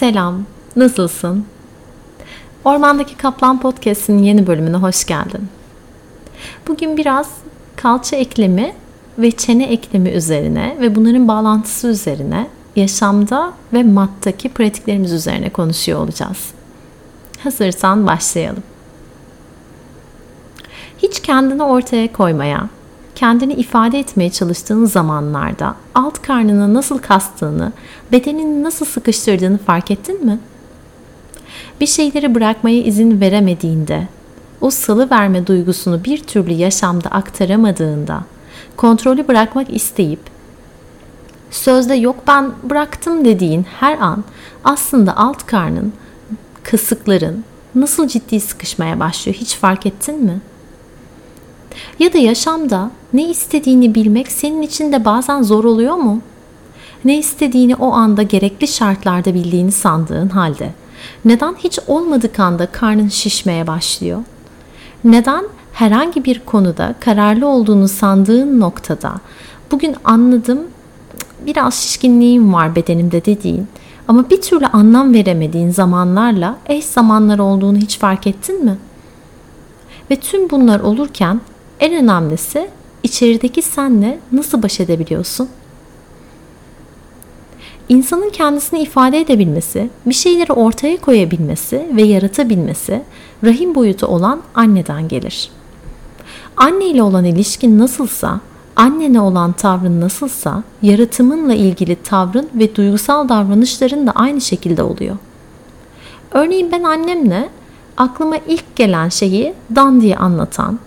Selam, nasılsın? Ormandaki Kaplan Podcast'in yeni bölümüne hoş geldin. Bugün biraz kalça eklemi ve çene eklemi üzerine ve bunların bağlantısı üzerine yaşamda ve mattaki pratiklerimiz üzerine konuşuyor olacağız. Hazırsan başlayalım. Hiç kendini ortaya koymaya, kendini ifade etmeye çalıştığın zamanlarda alt karnını nasıl kastığını, bedenini nasıl sıkıştırdığını fark ettin mi? Bir şeyleri bırakmaya izin veremediğinde, o salı verme duygusunu bir türlü yaşamda aktaramadığında, kontrolü bırakmak isteyip sözde yok ben bıraktım dediğin her an aslında alt karnın, kasıkların nasıl ciddi sıkışmaya başlıyor hiç fark ettin mi? Ya da yaşamda ne istediğini bilmek senin için de bazen zor oluyor mu? Ne istediğini o anda gerekli şartlarda bildiğini sandığın halde neden hiç olmadık anda karnın şişmeye başlıyor? Neden herhangi bir konuda kararlı olduğunu sandığın noktada bugün anladım biraz şişkinliğim var bedenimde dediğin ama bir türlü anlam veremediğin zamanlarla eş zamanlar olduğunu hiç fark ettin mi? Ve tüm bunlar olurken en önemlisi içerideki senle nasıl baş edebiliyorsun? İnsanın kendisini ifade edebilmesi, bir şeyleri ortaya koyabilmesi ve yaratabilmesi rahim boyutu olan anneden gelir. Anne ile olan ilişkin nasılsa, annene olan tavrın nasılsa, yaratımınla ilgili tavrın ve duygusal davranışların da aynı şekilde oluyor. Örneğin ben annemle aklıma ilk gelen şeyi dan diye anlatan,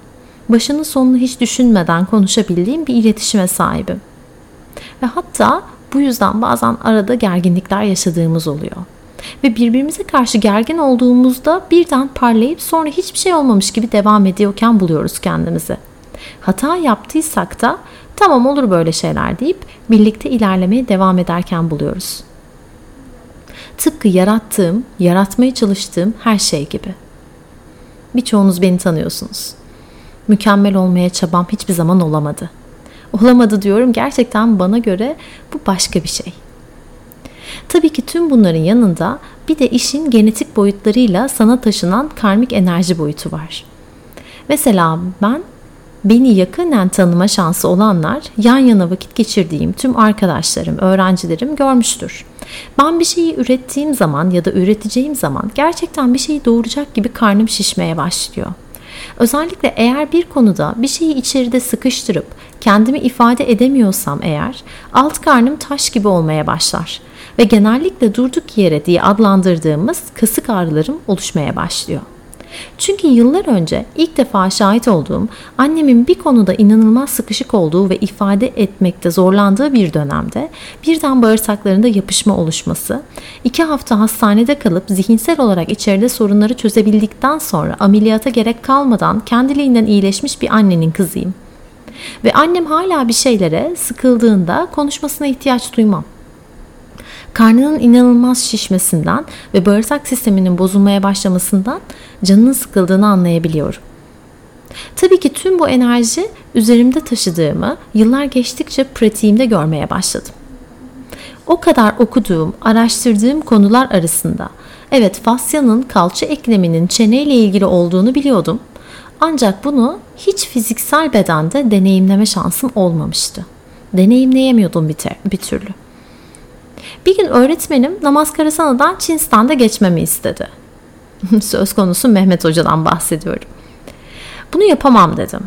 başının sonunu hiç düşünmeden konuşabildiğim bir iletişime sahibim. Ve hatta bu yüzden bazen arada gerginlikler yaşadığımız oluyor. Ve birbirimize karşı gergin olduğumuzda birden parlayıp sonra hiçbir şey olmamış gibi devam ediyorken buluyoruz kendimizi. Hata yaptıysak da tamam olur böyle şeyler deyip birlikte ilerlemeye devam ederken buluyoruz. Tıpkı yarattığım, yaratmaya çalıştığım her şey gibi. Birçoğunuz beni tanıyorsunuz. Mükemmel olmaya çabam hiçbir zaman olamadı. Olamadı diyorum gerçekten bana göre bu başka bir şey. Tabii ki tüm bunların yanında bir de işin genetik boyutlarıyla sana taşınan karmik enerji boyutu var. Mesela ben beni yakından tanıma şansı olanlar yan yana vakit geçirdiğim tüm arkadaşlarım, öğrencilerim görmüştür. Ben bir şeyi ürettiğim zaman ya da üreteceğim zaman gerçekten bir şeyi doğuracak gibi karnım şişmeye başlıyor. Özellikle eğer bir konuda bir şeyi içeride sıkıştırıp kendimi ifade edemiyorsam eğer alt karnım taş gibi olmaya başlar ve genellikle durduk yere diye adlandırdığımız kasık ağrılarım oluşmaya başlıyor. Çünkü yıllar önce ilk defa şahit olduğum annemin bir konuda inanılmaz sıkışık olduğu ve ifade etmekte zorlandığı bir dönemde birden bağırsaklarında yapışma oluşması, iki hafta hastanede kalıp zihinsel olarak içeride sorunları çözebildikten sonra ameliyata gerek kalmadan kendiliğinden iyileşmiş bir annenin kızıyım. Ve annem hala bir şeylere sıkıldığında konuşmasına ihtiyaç duymam karnının inanılmaz şişmesinden ve bağırsak sisteminin bozulmaya başlamasından canının sıkıldığını anlayabiliyorum. Tabii ki tüm bu enerji üzerimde taşıdığımı yıllar geçtikçe pratiğimde görmeye başladım. O kadar okuduğum, araştırdığım konular arasında evet fasyanın kalça ekleminin çeneyle ilgili olduğunu biliyordum. Ancak bunu hiç fiziksel bedende deneyimleme şansım olmamıştı. Deneyimleyemiyordum bir, bir türlü. Bir gün öğretmenim namaz karasana'dan Çin standa geçmemi istedi. Söz konusu Mehmet Hoca'dan bahsediyorum. Bunu yapamam dedim.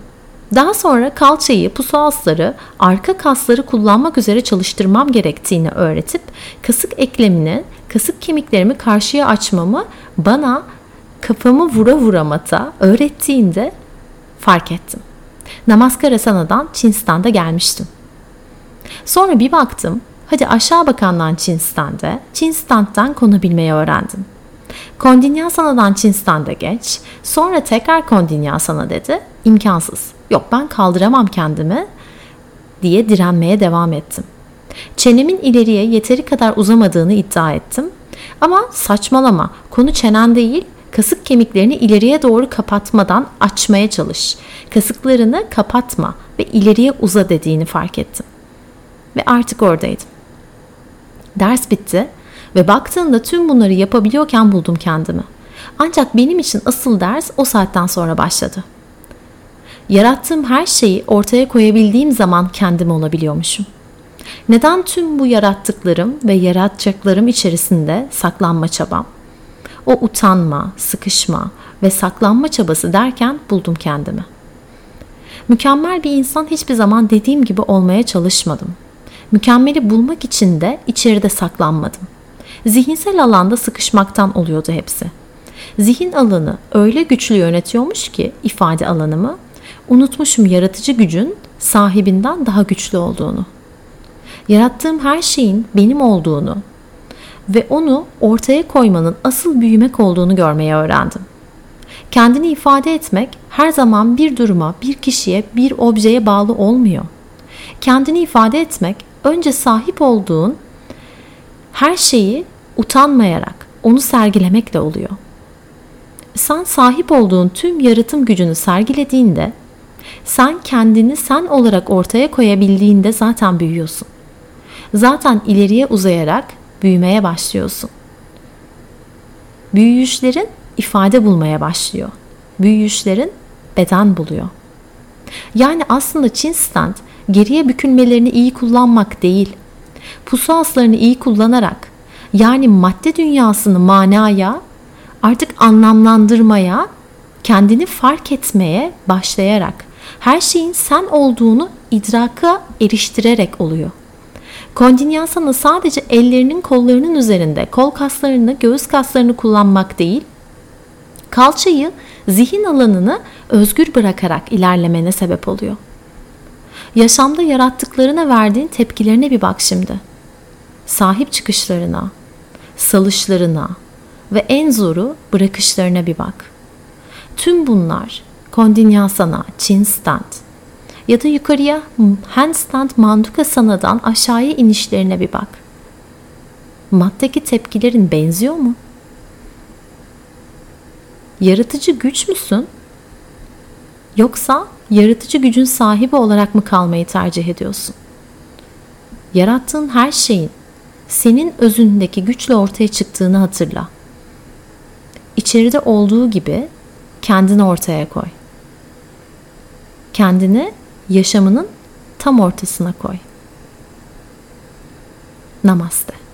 Daha sonra kalçayı, pusuasları, arka kasları kullanmak üzere çalıştırmam gerektiğini öğretip kasık eklemini, kasık kemiklerimi karşıya açmamı bana kafamı vura vura mata öğrettiğinde fark ettim. Namaskara Sana'dan Çin standa gelmiştim. Sonra bir baktım Hadi aşağı bakandan Çin stande, Çin standtan konabilmeyi öğrendim. Kondinyasana'dan Çin standa geç, sonra tekrar kondinyasana dedi. İmkansız. Yok ben kaldıramam kendimi diye direnmeye devam ettim. Çenemin ileriye yeteri kadar uzamadığını iddia ettim. Ama saçmalama, konu çenen değil, kasık kemiklerini ileriye doğru kapatmadan açmaya çalış. Kasıklarını kapatma ve ileriye uza dediğini fark ettim. Ve artık oradaydım. Ders bitti Ve baktığında tüm bunları yapabiliyorken buldum kendimi. Ancak benim için asıl ders o saatten sonra başladı. Yarattığım her şeyi ortaya koyabildiğim zaman kendim olabiliyormuşum. Neden tüm bu yarattıklarım ve yaratacaklarım içerisinde saklanma çabam? O utanma, sıkışma ve saklanma çabası derken buldum kendimi. Mükemmel bir insan hiçbir zaman dediğim gibi olmaya çalışmadım. Mükemmeli bulmak için de içeride saklanmadım. Zihinsel alanda sıkışmaktan oluyordu hepsi. Zihin alanı öyle güçlü yönetiyormuş ki ifade alanımı, unutmuşum yaratıcı gücün sahibinden daha güçlü olduğunu. Yarattığım her şeyin benim olduğunu ve onu ortaya koymanın asıl büyümek olduğunu görmeyi öğrendim. Kendini ifade etmek her zaman bir duruma, bir kişiye, bir objeye bağlı olmuyor. Kendini ifade etmek önce sahip olduğun her şeyi utanmayarak onu sergilemekle oluyor. Sen sahip olduğun tüm yaratım gücünü sergilediğinde, sen kendini sen olarak ortaya koyabildiğinde zaten büyüyorsun. Zaten ileriye uzayarak büyümeye başlıyorsun. Büyüyüşlerin ifade bulmaya başlıyor. Büyüyüşlerin beden buluyor. Yani aslında Çin stand geriye bükülmelerini iyi kullanmak değil, pusu aslarını iyi kullanarak yani madde dünyasını manaya artık anlamlandırmaya, kendini fark etmeye başlayarak her şeyin sen olduğunu idraka eriştirerek oluyor. Kondinyasana sadece ellerinin kollarının üzerinde kol kaslarını, göğüs kaslarını kullanmak değil, kalçayı, zihin alanını özgür bırakarak ilerlemene sebep oluyor. Yaşamda yarattıklarına verdiğin tepkilerine bir bak şimdi. Sahip çıkışlarına, salışlarına ve en zoru bırakışlarına bir bak. Tüm bunlar kondinyasana, chin stand ya da yukarıya handstand manduka sanadan aşağıya inişlerine bir bak. Mattaki tepkilerin benziyor mu? Yaratıcı güç müsün? Yoksa yaratıcı gücün sahibi olarak mı kalmayı tercih ediyorsun? Yarattığın her şeyin senin özündeki güçle ortaya çıktığını hatırla. İçeride olduğu gibi kendini ortaya koy. Kendini yaşamının tam ortasına koy. Namaste.